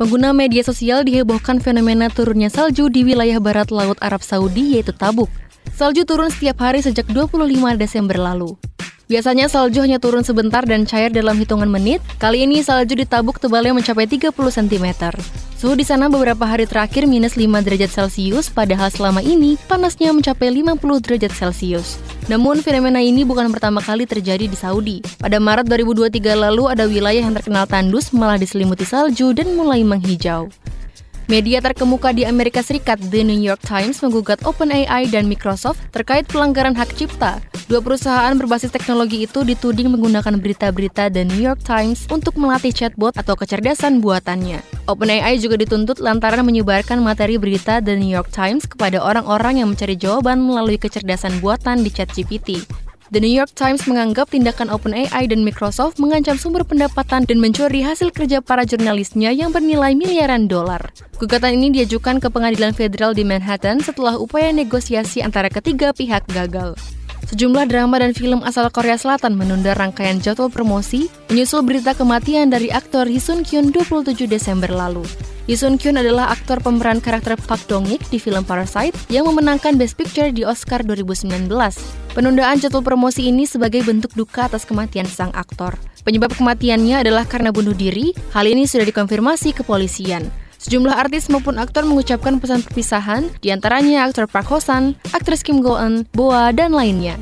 Pengguna media sosial dihebohkan fenomena turunnya salju di wilayah barat Laut Arab Saudi yaitu Tabuk. Salju turun setiap hari sejak 25 Desember lalu. Biasanya salju hanya turun sebentar dan cair dalam hitungan menit. Kali ini salju di Tabuk tebalnya mencapai 30 cm. Suhu di sana beberapa hari terakhir minus 5 derajat Celcius, padahal selama ini panasnya mencapai 50 derajat Celcius. Namun fenomena ini bukan pertama kali terjadi di Saudi. Pada Maret 2023 lalu ada wilayah yang terkenal tandus malah diselimuti salju dan mulai menghijau. Media terkemuka di Amerika Serikat, The New York Times, menggugat OpenAI dan Microsoft terkait pelanggaran hak cipta. Dua perusahaan berbasis teknologi itu dituding menggunakan berita-berita The New York Times untuk melatih chatbot atau kecerdasan buatannya. OpenAI juga dituntut lantaran menyebarkan materi berita The New York Times kepada orang-orang yang mencari jawaban melalui kecerdasan buatan di ChatGPT. The New York Times menganggap tindakan OpenAI dan Microsoft mengancam sumber pendapatan dan mencuri hasil kerja para jurnalisnya yang bernilai miliaran dolar. Gugatan ini diajukan ke pengadilan federal di Manhattan setelah upaya negosiasi antara ketiga pihak gagal. Sejumlah drama dan film asal Korea Selatan menunda rangkaian jadwal promosi menyusul berita kematian dari aktor Hee Sun Kyun 27 Desember lalu. Lee Sun Kyun adalah aktor pemeran karakter Park Dong Ik di film Parasite yang memenangkan Best Picture di Oscar 2019. Penundaan jadwal promosi ini sebagai bentuk duka atas kematian sang aktor. Penyebab kematiannya adalah karena bunuh diri. Hal ini sudah dikonfirmasi kepolisian. Sejumlah artis maupun aktor mengucapkan pesan perpisahan, di antaranya aktor Park Ho San, aktris Kim Go Eun, Boa, dan lainnya.